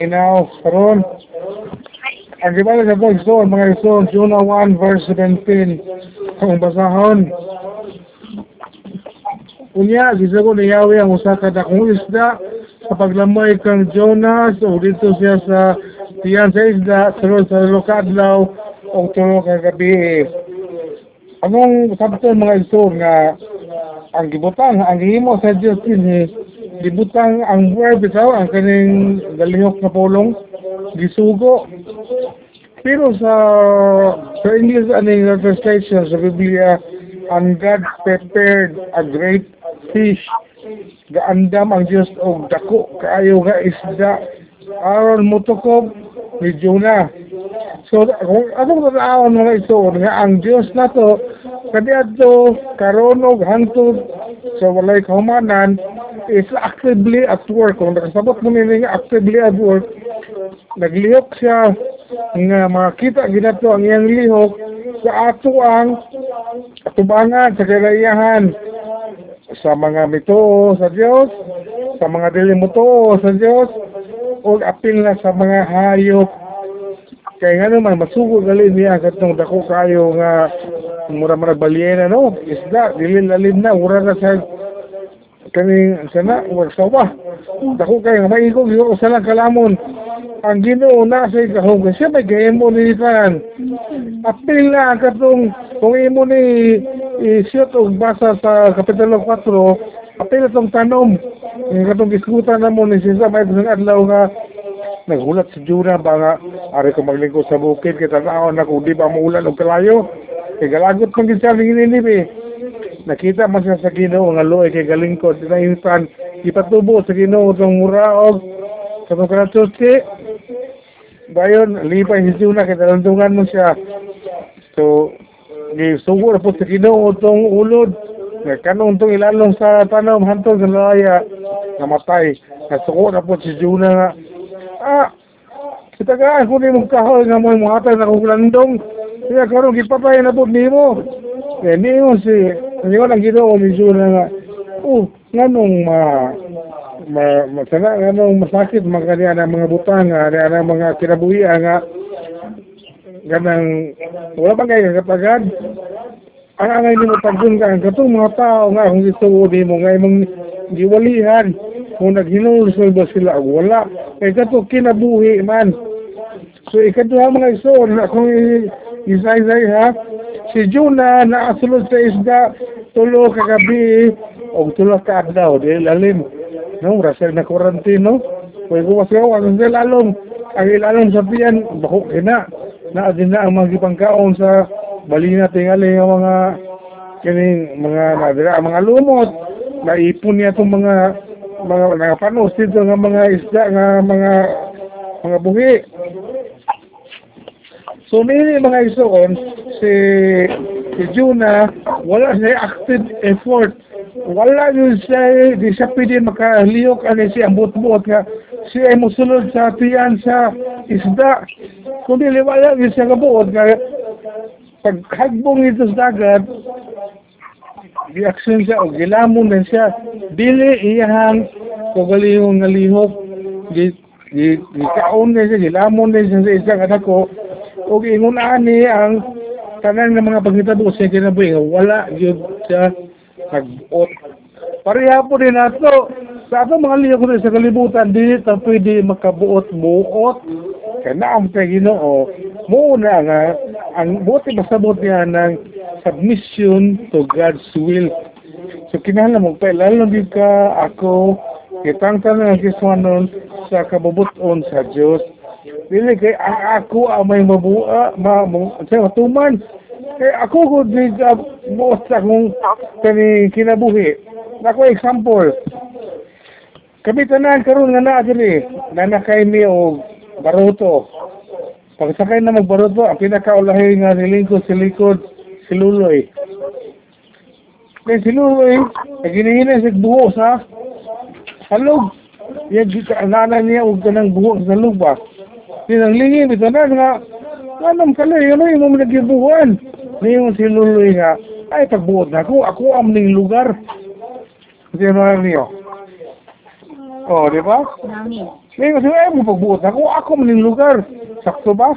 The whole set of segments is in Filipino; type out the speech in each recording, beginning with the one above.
Inaw, karon. Ang di ba sa boys doon, mga ison, Jonah 1 verse 17. Kung basahon. Unya, gisa ko ni Yahweh ang usa ka dakong isda sa paglamoy kang Jonas o dito siya sa tiyan sa isda sunod sa lokadlaw o tulo ka. Anong sabton mga iso nga ang gibutang, ang himo sa Diyos din gibutang ang verb bitaw ang kaning galihok na pulong gisugo. Pero sa sa English aning translation sa Biblia and God prepared a great fish gaandam ang Dios og dako kaayo nga isda aron motukob ni Jonah so kung atong tanawan mga ito nga ang Dios nato kadiadto karon og hangtod sa walay kahumanan is actively at work. Kung nakasabot mo nila nga actively at work, naglihok siya nga makita ginato ang iyang lihok sa ato ang atubangan sa kailayahan sa mga mituo sa Dios, sa mga dili mutuo sa Dios, o apil na sa mga hayop. Kaya nga naman, masugo gali niya katong dako kayo nga mura mura balyena no, isda, dili lalim na, mura na sa kaning sana wag sawa dako kay nga maigog yo sa lang kalamon. Ang Ginoo na sa kahog siya may gayemo ni kan apil na katong kung imo ni i-shoot og basa sa kapitulo 4 apil tong tanom. Ang katong diskutan na mo ni siya may bisang adlaw nga nagulat si Juna ba nga ari ko maglingkod sa bukid kay tanaw na kung di ba maulan og kalayo? Kay galagot man gid siya ni eh nakita man siya sa Ginoo nga luoy kay galingkod. Na insan ipatubo sa Ginoo tong muraog. Sa mga kanatutsi dayon lipay si Juna kay talundungan mo siya. So gi sugo po sa Ginoo tong ulod. Nga kanong tong ilalong sa tanom hantod sa laya. Namatay nasuko na po si Juna nga ah kita ka ako ni mong kahoy nga mo muhatag na kong landong. Kaya karon gipatay na po nimo. Kaya niyo si ko lang ginoo ni Juna nga oh nganong ma ma masana nganong masakit mga niya mga butang nga niya mga kinabuhi nga ganang wala pa kayo kapagad. Ang angay ni mo pagdun ka ang katong mga tao nga kung di mo nga imong giwalihan kung naghinulsol ba sila wala. Kay kato kinabuhi man. So ikaduha mga iso na kung isay-isay ha si Juna na asulod sa isda tulo ka gabi o tulo ka adlaw di lalim. No rasel na quarantine no? Kung ko kasi ang sa lalong ang ilalong sa piyan bako kina na din na ang mga gipangkaon sa balina tingali ang mga kining mga nadira mga lumot naipon niya itong mga mga nakapanos dito nga mga isda nga mga mga buhi So mini mga isuon si si Juna wala siya active effort. Wala yun siya di siya pwede makaliyok ani siya ang buot-buot nga siya ay musulod sa tiyan sa isda. Kung dili wala yun siya kabuot nga paghagbong ito sa dagat reaction siya o gilamon na siya dili iyahang kagalihong nalihok di di di kaon na siya gilamon na siya sa isang adako o ingon ani ang tanan ng mga pagkitabo sa kinabuhi wala gyud sa nag-ot pareha po din nato sa ato mga liyo ko sa kalibutan dili ta pwede makabuot buot. Kana ang kay Ginoo mo na nga ang buti masabot niya ng submission to God's will. So kinahanglan mo pa lalo di ka ako kitang tanan kiswanon sa kabubuton sa Dios dili kay ako ang may mabua ma mo sa matuman. Kay ako gud di mo sa kung kani kinabuhi. Nako example. Kami tanan karon nga naa diri nanakay mi og baruto. Pagsakay na magbaruto ang pinakaulahi nga nilingkod si likod si Luloy. Kay si Luloy naginihinay sa buhos ha halog yan nana niya og kanang buhos sa lugba sinanglingin ito na nga anong kalay ano yung mga nagibuhan niyo si Luloy nga ay pagbuot na ako ako ang ning lugar hindi mo niyo oh di ba. May kasi ay mo pagbuot ako, ako maning lugar. Sakto ba?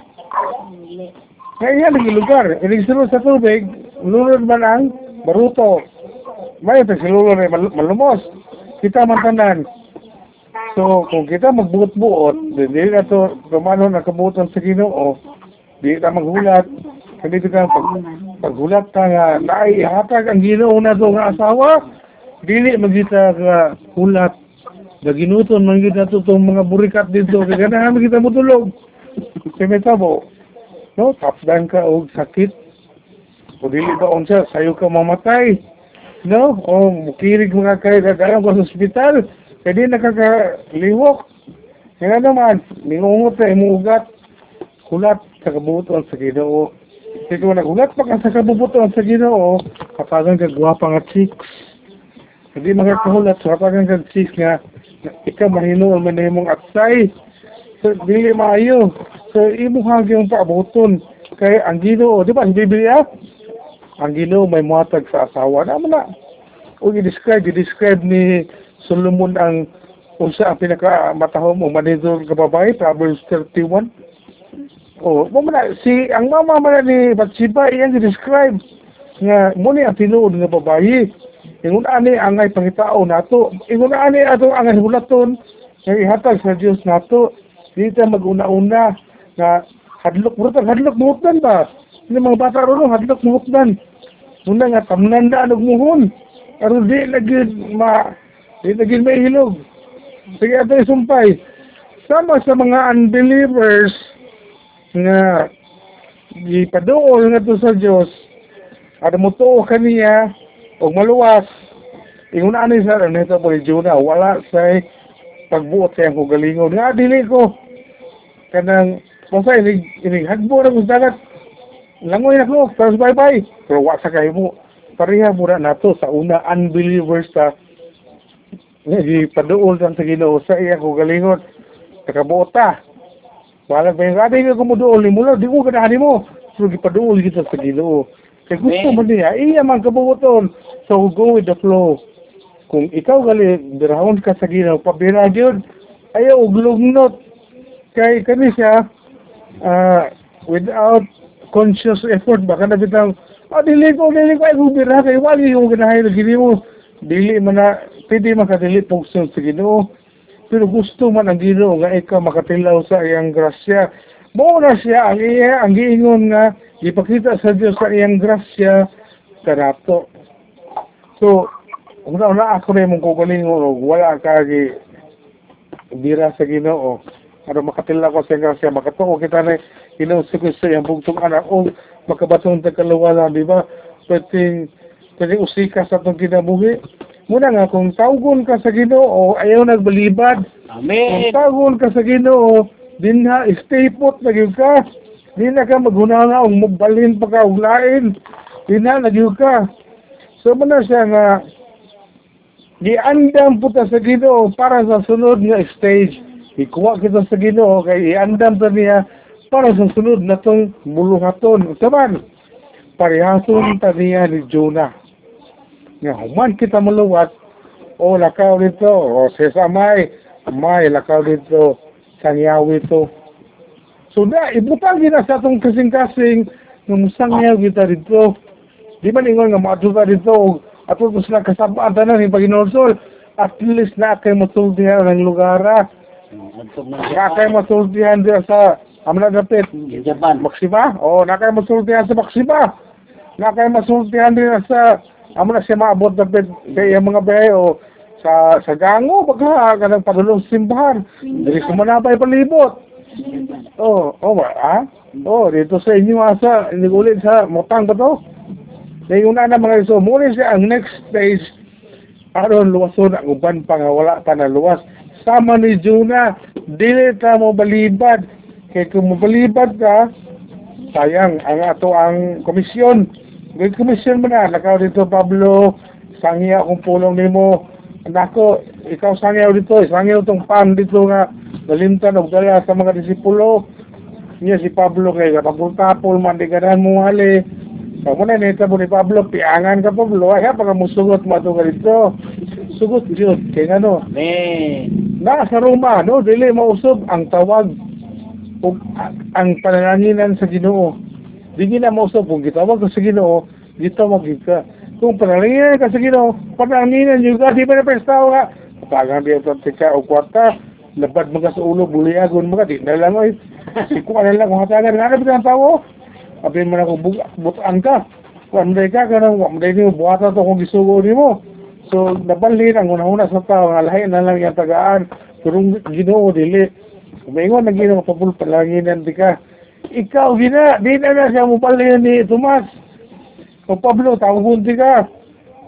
Kaya yan naging lugar. Ilig sunod sa tubig, lunod man ang baruto. May ito si na mal malumos. Kita man tanan. So, kung kita magbuot-buot, di di na to, kumano na kabuotan sa ginoo, di na maghulat. Hindi ka pag, paghulat ka nga, naihatag ang ginoo na to nga asawa, dili magita ka hulat. Naginuton man kita to itong mga burikat dito, kaya ganahan kita mutulog. Kaya may tabo. No, tapdan ka og sakit. O dili ba unsa, sayo ka mamatay. No, o mukirig mga kay dadaan ko sa ospital. Kaya di nakakaliwok. Kaya naman, ningungot na imuugat. Kulat sa kabuton sa ginoo. Kasi kung nagulat pa ka sa kabubuton sa ginoo, kapagan ka gwapa nga chicks. Hindi makakahulat sa kapagan ka chicks nga, ikaw mahinuon man na imong atsay. So, dili maayo. So, imo hagyong paabuton. Kay ang ginoo, di ba, ang Biblia, ang ginoo may muhatag sa asawa. Naman na. O i-describe, i-describe ni Solomon ang unsa ang pinakamatahom o manidor ka babae, Proverbs 31. O, mo na, si, ang mama man ni Batsiba, iyang i-describe nga muni ang tinuod nga babae. Ingon ani angay pangitao nato. Ingon ani ato angay hulaton nga ihatag sa Dios nato. Dito maguna-una nga hadlok mo hadlok muhutdan ba? Ini mga bata ron hadlok muhutdan. Muna nga tamnan na anog muhon. Aron di lagi ma di lagi may hilog. Sige ato isumpay. Sama sa mga unbelievers nga gipaduol nga to sa Dios. Mo to kaniya o maluwas. Ingon ani sa nito po Juna wala sa pagbuot sa iyang galingon. Nga dili ko kanang basta inig inig hagbo na kung dagat langoy na ko tapos bye bye pero wa sa kayo mo pareha mura nato sa una unbelievers sa nga di paduol sa Ginoo. Sa iya ko galingon. Nakabota wala ba yung adi ko mo duol ni mula di ko ganahan mo. So gipaduol kita sa Ginoo. Kay gusto man niya iya man kabuoton. So go with the flow. Kung ikaw gali dirahon ka sa Ginoo pabira gyud ayaw og lugnot kay kani siya ah, without conscious effort baka na bitang ah dili ko dili ko ay gubira kay wali yung ganahay na gini mo dili man na pwede makadili pugson sa Ginoo pero gusto man ang Ginoo nga ikaw makatilaw sa iyang grasya. Mo na siya ang iya ang giingon nga ipakita sa Dios sa iyang grasya. Kanato so una una ako rin mong kukulingon wala ka gi bira sa Ginoo ano makatila ko sa grasya makatuo kita na Ginoo sa Kristo yung bugtong anak o makabatong tagkalawala di ba? Pwedeng pwedeng usika sa itong kinabuhi muna nga kung tawgon ka sa Ginoo ayaw nagbalibad kung Amen. tawgon ka sa Ginoo din na stay put na gyud ka. Di na ka maghunanga og magbalin pa ka og lain. Di na nagyud ka. So mo na siya nga giandam puta sa Ginoo para sa sunod nga stage. Ikuha kita sa Ginoo kay iandam ta niya para sa sunod na tong buluhaton taman parehason ta niya ni Jonah human kita maluwat o lakaw dito o sesamay may lakaw dito sangyaw dito so na ibutang gina sa atong kasing-kasing nga musangyaw kita dito di man ingon nga maadto dito ato ko sila kasabaan tanan ni Panginoon at least na kay matultihan ng lugara na kay matultihan diya sa amna dapit Japan. Maksima? O, na kay masultihan sa Maksima. Na kay masultihan din sa amo na siya maabot na pet kay yung mga bahay o sa sa gango baka kanang padulong simbahan. Dili ko manabay palibot. Oh, oh ba? Ha? Oh, dito sa inyo asa, hindi ko ulit sa motang ba to? Una na mga iso, muna siya ang next stage aron luwason ang uban pa wala pa na luwas. Sama ni Juna, dili ta mo balibad. Kaya kung mabalibad ka, sayang ang ato ang komisyon. Kung komisyon mo na, lakaw dito Pablo, sangya akong pulong nimo. Nako, ikaw sangyaw dito, sangyaw tong pan dito nga, nalimtan og dala sa mga disipulo. Niya si Pablo kay kapagultapol man di ganahan mo hali. Sa mo na nita mo ni Pablo, piangan ka Pablo, ay ha, pagka musugot mo ato ka dito. Sugot yun, kaya ano, Amen. na sa Roma no dili mausob ang tawag ug ang panananginan sa Ginoo dili na mausob kung gitawag ka sa Ginoo gitawag ka kung panananginan ka sa Ginoo panananginan gyud ka di ba na pestaw nga pagan di ito tika o kwarta labad mga sa ulo buliagon mga di na lang oy. Si ko na lang kung hatagan nga na ang tawo abin mo na kung butaan ka. Kung ka kanang wa mo ni buhata to kung gisugo nimo So, nabalhin ang una-una sa tao, nga lahi na lang yung tagaan, turong ginoo, dili. Umingon na ginoo, papul palanginan di ka. Ikaw, gina, di na na siya mubalhin ni Tomas. O Pablo, tawon di ka.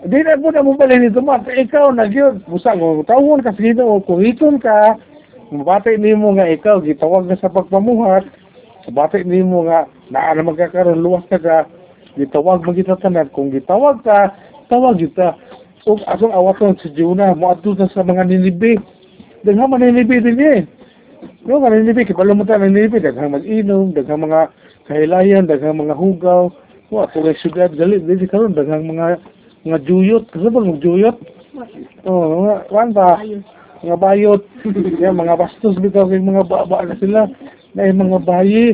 Di na po na mubalhin ni Tomas. Ikaw, nagyod. Busa, kung tawon ka sa ginoo, kung iton ka, mabati ni mo nga ikaw, gitawag na sa pagpamuhat, mabati ni mo nga, naa na magkakaroon, luwas ka ka, gitawag mo kita tanan. Kung gitawag ka, tawag kita ug atong awaton si Jonah mo adto sa mga Ninibe daghang mga Ninibe din eh no mga Ninibe kibalo mo ta Ninibe daghang mag-inom daghang mga kahilayan daghang mga hugaw. Wa to kay syudad gali dili karon daghang mga mga juyot. Kasi ba mga juyot? Oh mga wan ba? Mga bayot. Yeah, mga bastos bitaw kay mga baba na sila. Na mga bayi.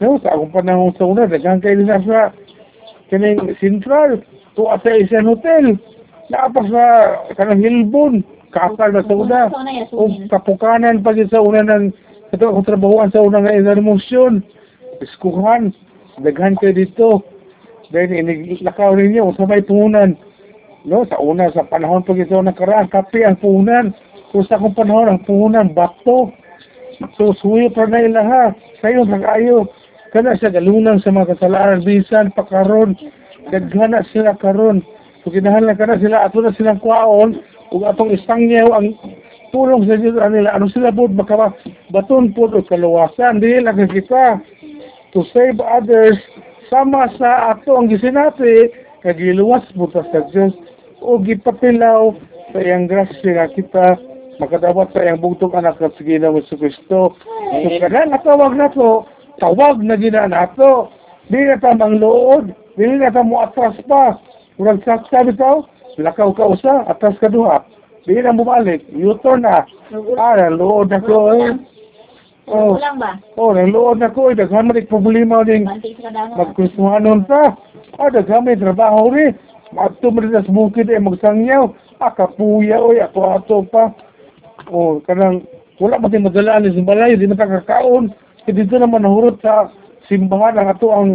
No sa akong panahon sa una daghang kay nila sa kining central to sa isang hotel. Naapa sa kanang hilbon, kakal na sa una. O kapukanan pa sa una ng ito akong trabahoan sa una nga inarmosyon. Iskuhan, daghan kayo dito. Then inilakaw ninyo sa may punan. No, sa una, sa panahon pa ito nakaraan, kape ang punan. Kung sa akong panahon, ang punan, bato. So, suyo pa na ilaha. Sayo, nag-ayo. Kana siya galunang sa mga kasalanan, bisan, pakaron. Daghana sila karon So kinahanglan ka na sila, ato na silang kuwaon, ug atong istangyaw ang tulong sa Diyos nila. Ano sila po, baka baton po o kaluwasan. Di lang kita to save others sama sa ato ang gisinati kagiluwas po sa Diyos o gipatilaw sa iyang grasya nga kita makadawat sa iyang bugtong anak at sige na sa Kristo. So kada natawag na to, tawag na gina na to. Di na tamang lood, di na tamo atras pa. Murag saksa bitaw, lakaw ka usa, atas ka duha. Di na bumalik, U-turn na. Ah, nalood na ko eh. Oh, oh, nalood na ko. Daghan man problema din. Bantik sa kadamo. Magkusuhanon pa. Ah, daghan may trabaho rin. Mato mo rin sa bukid eh, magsangyaw. Ah, kapuya oy, ako ato pa. Oh, kanang, wala mo din madalaan sa balay, di makakakaon. Kasi dito naman nahurot sa simbahan ang ato ang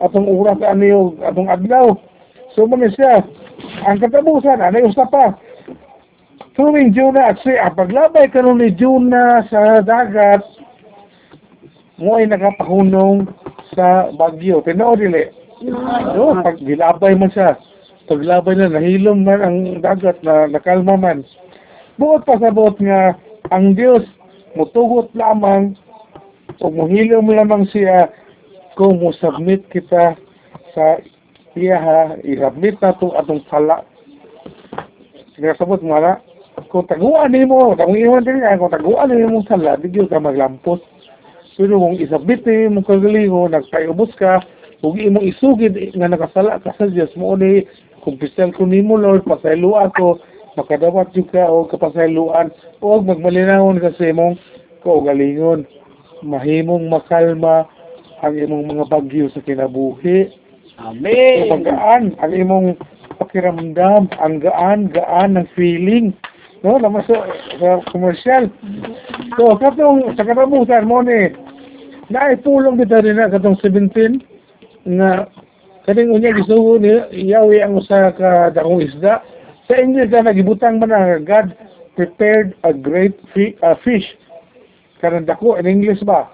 atong oras ano atong adlaw. So mo siya, ang katapusan, ano yung pa. Tuwing Juna at siya, paglabay karon ni Juna sa dagat, mo ay nakapahunong sa Bagyo. Tinood dili. No, pag gilabay man siya, paglabay na nahilom man ang dagat na nakalma man. Buot pa sa buot nga ang Dios mutugot lamang o muhilom lamang siya kung mo submit kita sa iya ha, i-submit na itong atong sala. Sinasabot mo na, kung taguan ni mo, kung iwan din yan, kung taguan ni mo sala, di ka maglampos. Pero kung isabit ni mo kagalingo, nagpayubos ka, kung imong isugid nga nakasala ka sa Diyos mo ni, kung pisal ko ni mo Lord, pasayluan ko, makadawat yung ka o kapasayluan, o magmalinahon kasi mong kaugalingon. Mahimong makalma ang imong mga bagyo sa kinabuhi Amen. So, pagkaan, ang imong pakiramdam, ang gaan-gaan ng feeling. No, naman sa, sa commercial. So, katong, sa katabutan mo ni, naipulong dito rin na katong 17, nga, kaning unya gisugo ni Yahweh ang usa ka dakong isda. Sa English na nagibutang man na God prepared a great fi uh, fish. Kanang dako in English ba?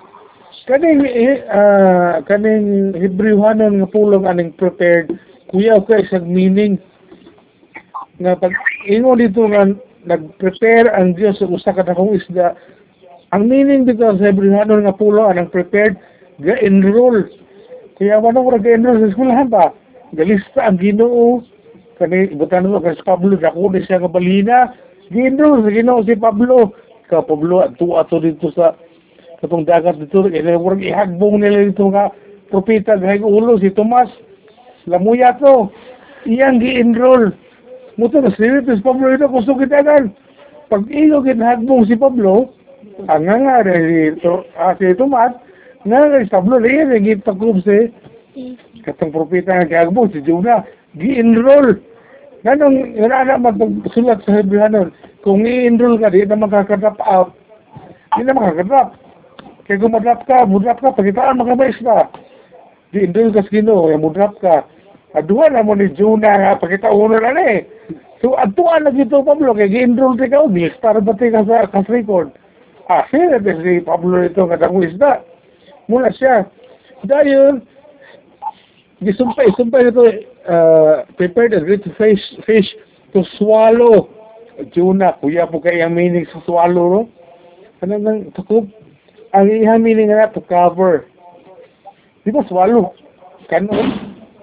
Kaning uh, kaning Hebrewhanon nga pulong aning prepared kuya ko sa meaning. Nga pag ingo dito nga nag-prepare ang Dios sa usa ka dakong isda ang meaning dito sa Hebrewhanon nga pulong anang prepared ga-enroll. Kaya wala mo ga-enroll sa eskwelahan ba? Galista ang Ginoo. Kani ibutan mo kay Pablo dako siya nga balina. Gi-enroll sa Ginoo si Pablo. Ka Pablo ato ato dito sa katong dagat dito kaya murag ihagbong nila dito nga propeta gay ulo si Tomas lamuya to iyang gi-enroll muto na sinitis Pablo ito kung sukitagan pag ilo ginahagbong si Pablo, ang nga nga dito, ah, si Tomat, nga nga si Pablo, liyan, yung gitakob si katong propeta nga kahagbong, si Jonah, gi-enroll. Ganong, nga na magsulat sa Hebrahanon, kung i-enroll ka, di na makakadrop out. Di na makakadrop. Kaya kung madrop ka, mudrap ka, pagitaan makamais ka. Di enroll ka sa Ginoo, yung mudrap ka. Aduha na mo ni Jonah nga, pakita uno na eh. So, atuan na dito, Pablo, kaya gi-enroll ka di para ba ka sa kas record. Ah, na si Pablo ito, katang isda. Muna siya. Dahil, gisumpay, sumpay ito, uh, prepared a great fish, fish to swallow. Jonah, kuya po kaya meaning sa swallow, no? Ano nang takop? Ang iyang meaning na to cover. Di ba swallow? Kano?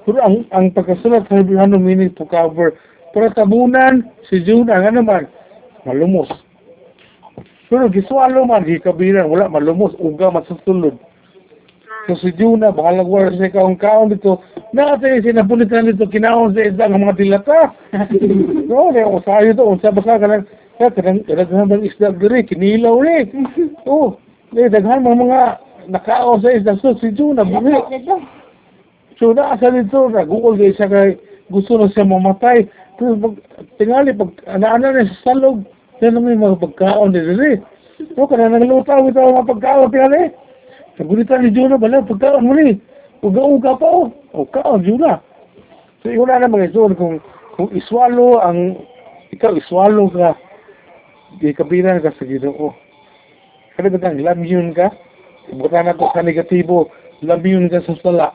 Pero ang, ang pagkasulat sa Hebrewano meaning to cover. Pero tabunan, si Jonah nga naman, malumos. Pero giswalo man, gikabiran, wala malumos, uga masusulod. So si Juna, bahalag wala siya kaong kaon dito. Nakatay siya napulitan dito, kinaon sa isda ng mga dilata. no, kaya kung sa'yo to, kung sa baka ka lang, kaya kadang, kadaghan ng isda diri, kinilaw rin. Oh, eh, daghan mga mga nakaon sa isda. So si Juna, bumi. So naasa dito, nag-uol kayo siya kay gusto na siya mamatay. Pero pag, tingali, pag ana-ana na sa salog, yan naman yung mga pagkaon din rin. No, kana nang lutaw ito ang mga pagkaon tingali. Nagulitan ni Juna, bala, pagkaon mo ni. Uga-uga pa o. O, kaon, Juna. So, yun na naman ito, kung, kung iswalo ang, ikaw iswalo ka, di kabilan ka sa ginoo. Tang lamyun ka? Ibutan na ko sa negatibo, lamyun ka sa sala.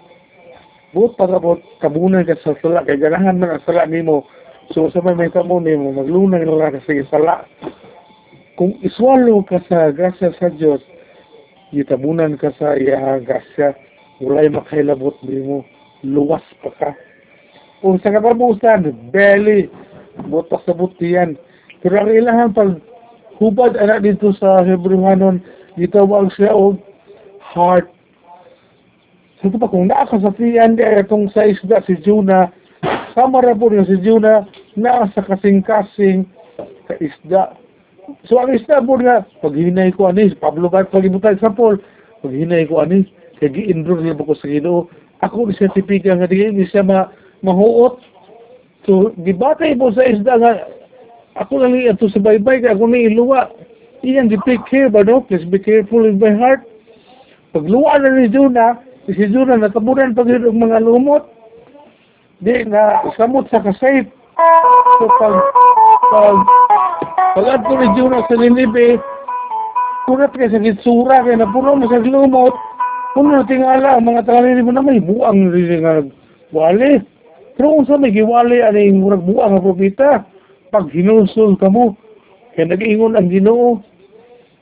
Buot para po, kabunan ka sa sala, kaya ganahan man ang sala ni mo. So, sa may may kamo ni mo, maglunang na ka sa sala. Kung iswalo ka sa grasya sa Diyos, gitabunan ka sa iyahang grasya, walay makailabot di mo, luwas pa ka. Kung sa katabusan, belly, botak sa butiyan. Pero ang ilahan pag hubad anak dito sa Hebrewhanon, gitawag siya og heart. So ito pa, kung naa ka sa tiyan, di itong sa isda si Juna, sama ra po niya si Juna, naa sa kasing-kasing sa isda. So ang isda po nga, pag ko ani, Pablo ba, pag ibutay sa Paul, pag hinay ko ani, kaya gi-enroll niya ko sa ginoo. Ako ni sertifika nga di hindi siya ma mahuot. So, gibatay po sa isda nga, ako lang ito sa baybay, kaya ako ni iluwa. Iyan, di care ba, no? Please be careful with my heart. Pag luwa na ni Juna, si Juna nakabunan pag yung mga lumot. Di na samot sa kasayt. So, pag, pag, pag ato ni Juna sa Ninibe, kurat kaya sa gitsura, kaya napuno mo sa lumot, puno na tingala, ang mga tangalini mo na may buang rin nga wali. Pero kung sa may giwali, ano yung murag buang ang propita, pag hinusol ka mo, kaya nag-ingon ang ginoo,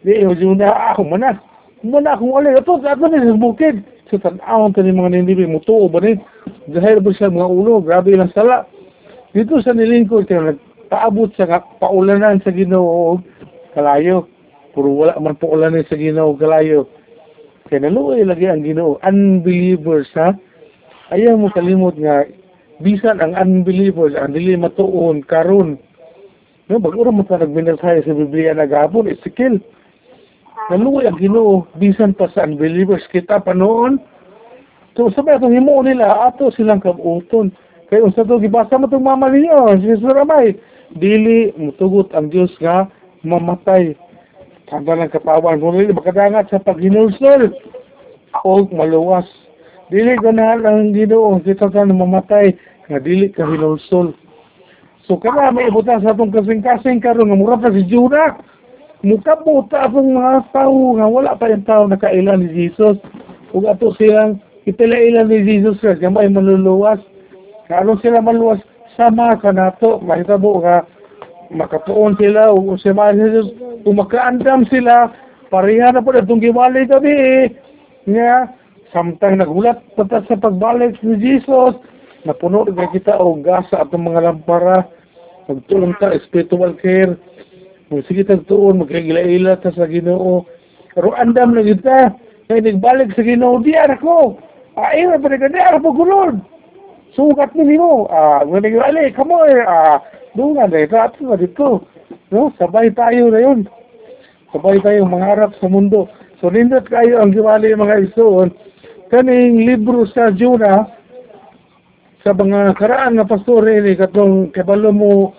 di, o Juna, ako mana, mana akong wali, ito, ito na sa bukid. So, tanawang ka mga ninibi, mutuo ba rin? Dahil ba siya mga ulo, grabe lang sala. Dito sa nilingkod, kaya nagpaabot nga, paulanan sa ginoo, kalayo. Puro wala man po sa ginoo, kalayo. Kaya naluoy lagi ang ginoo. Unbelievers, ha? Ayaw mo kalimot nga, bisan ang unbelievers, ang dili matuon, karon. No, baguro mo sa nagminasaya sa Biblia na gapon, Ezekiel. Naluoy ang ginoo, bisan pa sa unbelievers kita pa noon. So, sabi itong himo nila, ato silang kabuton. Kaya kung sa ito, gibasa mo itong mama ninyo, si Suramay, dili mutugot ang Diyos nga mamatay. Tanda ng katawan mo nila, makadangat sa paghinulsol o maluwas. Dili ka na lang ginoo, kita na mamatay, nga dili ka hinulsol. So kana may ibutan sa atong kasing-kasing karon nga mura pa si Judah. Mukabot atong mga tao nga wala pa yung tao nakailan ni Jesus. Ug ato silang ipilailan ni Jesus Christ nga may maluluwas. Karon sila maluwas sama ka nato mahitabo nga makatuon sila ug si Jesus kung makaandam sila pareha na po itong giwalay gabi nga samtang nagulat pata sa pagbalik ni Jesus napuno na kita og gasa atong mga lampara magtulong ta spiritual care sige tagtuon magkagila-ila ta sa Ginoo pero andam na kita kay nagbalik sa Ginoo di ako ay na pa di ako gulod sugat ni mo ah nga nagwali kamo eh ah dungan na ito ato na dito No? Sabay tayo na yun. Sabay tayo mangarap sa mundo. So, nindot kayo ang giwali mga igsoon. Kaning libro sa Juna, sa mga karaan nga pastore ni katong kabalo mo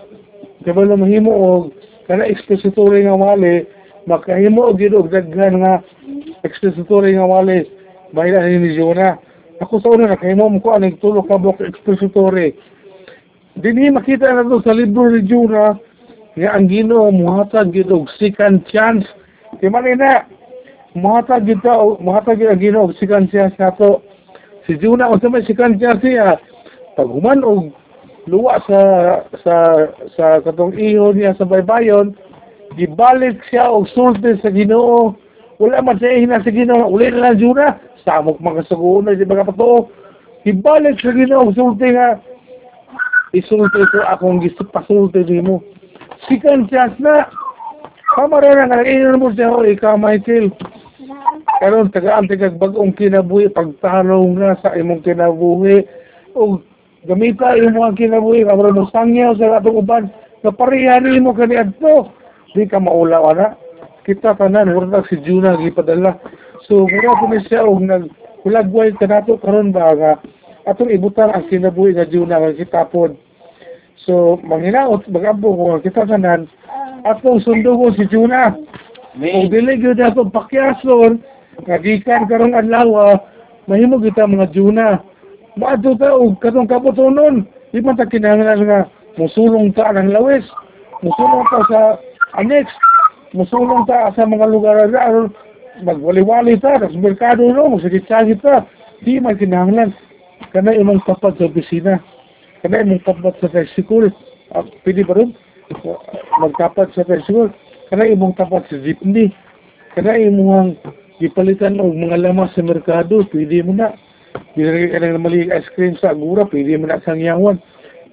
kabalo mo himo og kana expository nga wali makahimo og gid og daghan nga expository nga wali bayra ni Jona. Ako sa una nakahimo mo ko aning tulo ka block expository? Dinhi makita na sa libro ni Jona nga ang Ginoo muhatag gid og second chance. Kay man na muhatag gid ta muhatag ang Ginoo og second chance nato. Si Juna unsa may second chance siya paghuman og luwa sa sa sa katong iho niya sa baybayon gibalik siya og sulti sa Ginoo. Wala man siya hina sa Ginoo uli na lang jura samok magasugo na di ba kapato gibalik sa Ginoo og sulti nga isulti ko akong gipasulti nimo. Second chance na kamara na nga iyon mo siya o ikaw Michael. Karon tagaan tigag bagong kinabuhi pagtarong na sa imong kinabuhi. O gamita imo ang kinabuhi kamara mo sangyaw sa atong uban na pareha nimo kani adto di ka maulaw ana. Kita tanan wala si Juna gipadala. So mura ko ni siya og nag hulagway kanato karon ba nga atong ibutan ang kinabuhi nga Juna nga kitapon so manghinaot bagampo ko kita tanan atong sundugon si Juna. Kung dili gyud ato pakyason nga gikan karong adlaw mahimo kita mga Juna Maadto ta og katong kaputonon di man ta kinahanglan nga musulong ta ng lawis musulong ta sa annex musulong ta sa mga lugar aron magwali-wali ta sa merkado no magsigit-sagit ta di man kinahanglan. Kana imong tapat sa opisina kana imong tapat sa tricycle uh, pwede ba rin? Magtapat sa tricycle kana imong tapat sa jeepney kana imong gipalitan og mga lamas sa merkado pwede mo na Binigay ka ng mali ice cream sa agura, pwede mo na sang yawan.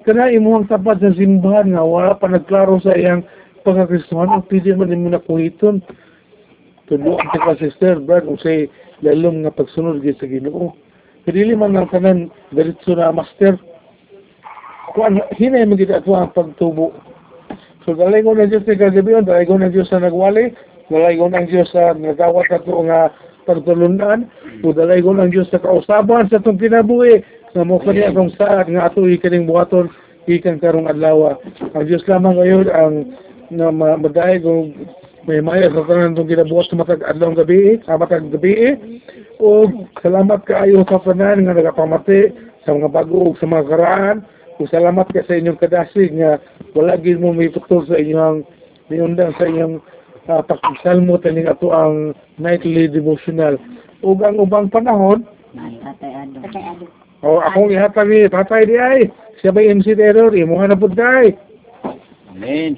Kana imuhang tapat sa simbahan nga, wala pa nagklaro sa iyang pagkakristuhan, o pwede mo din mo na kuhiton. Tuloan ka ka sister, brad, o say, lalong nga pagsunod sa ginoo. Kadili man ang kanan, diretso na master. Kung hinay mo gid ato ang pagtubo. So dalay ko na Diyos sa kagabi, dalay ko na Diyos sa nagwali, dalay ko na Diyos sa nagawat ato nga pagtulunan, o dalay ko ng Diyos sa kausaban sa itong kinabuhi, na mo kani akong saad nga ato ikaning buhaton, ikan karong adlaw. Ang Diyos lamang ngayon ang na ma- madahay kung may maya sa tanan itong kinabuhat sa matag adlaw gabi, ah, matag gabi, o salamat kaayo sa panan nga nagapamati sa mga bago ug sa mga karaan, o salamat ka sa inyong kadasig nga wala gid mo may tuktor sa inyong niundang sa inyong uh, pakisalmo taning ato ang nightly devotional. Ug ang ubang panahon, Tatay Ado. o akong ihatag ni tatay di ay, siya ba MC Terror, imuha na pud kay. Amen.